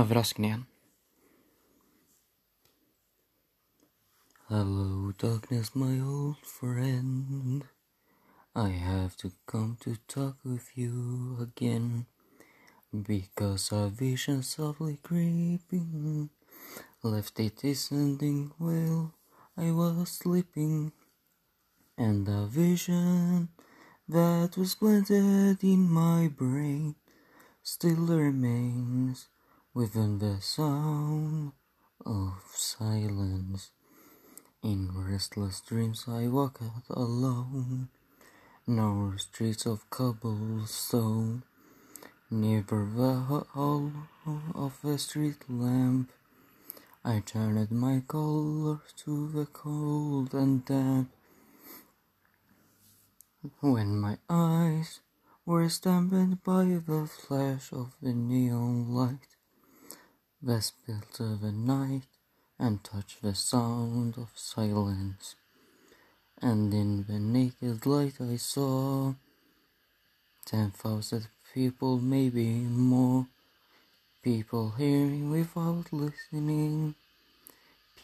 överraskningen. Hello, darkness, my old friend. I have to come to talk with you again. Because a vision softly creeping left it descending while I was sleeping. And a vision that was planted in my brain still remains within the sound of silence. In restless dreams I walk out alone, narrow streets of cobblestone, never the hollow of a street lamp. I turned my color to the cold and damp. When my eyes were stamped by the flash of the neon light, the spilt of the night and touch the sound of silence. And in the naked light I saw ten thousand people, maybe more. People hearing without listening,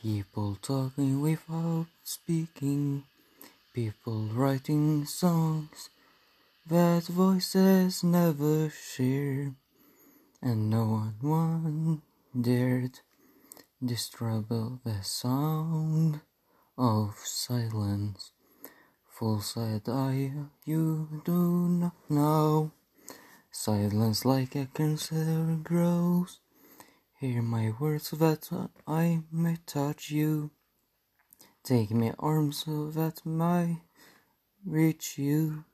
people talking without speaking, people writing songs that voices never share, and no one dared Disturb the sound of silence. Full side eye, you do not know. Silence like a cancer grows. Hear my words that I may touch you. Take me arms so that I reach you.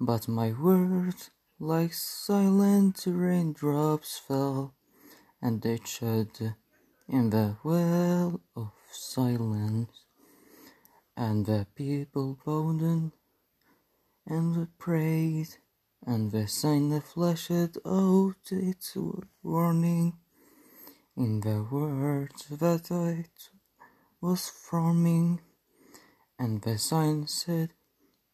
But my words, like silent raindrops, fell, and they shed in the well of silence, and the people bowed and prayed, and the sign flashed out its warning. In the words that it was forming, and the sign said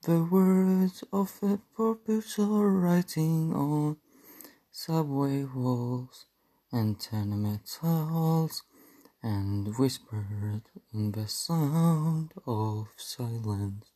the words of a perpetual writing on subway walls and tenement halls, and whispered in the sound of silence.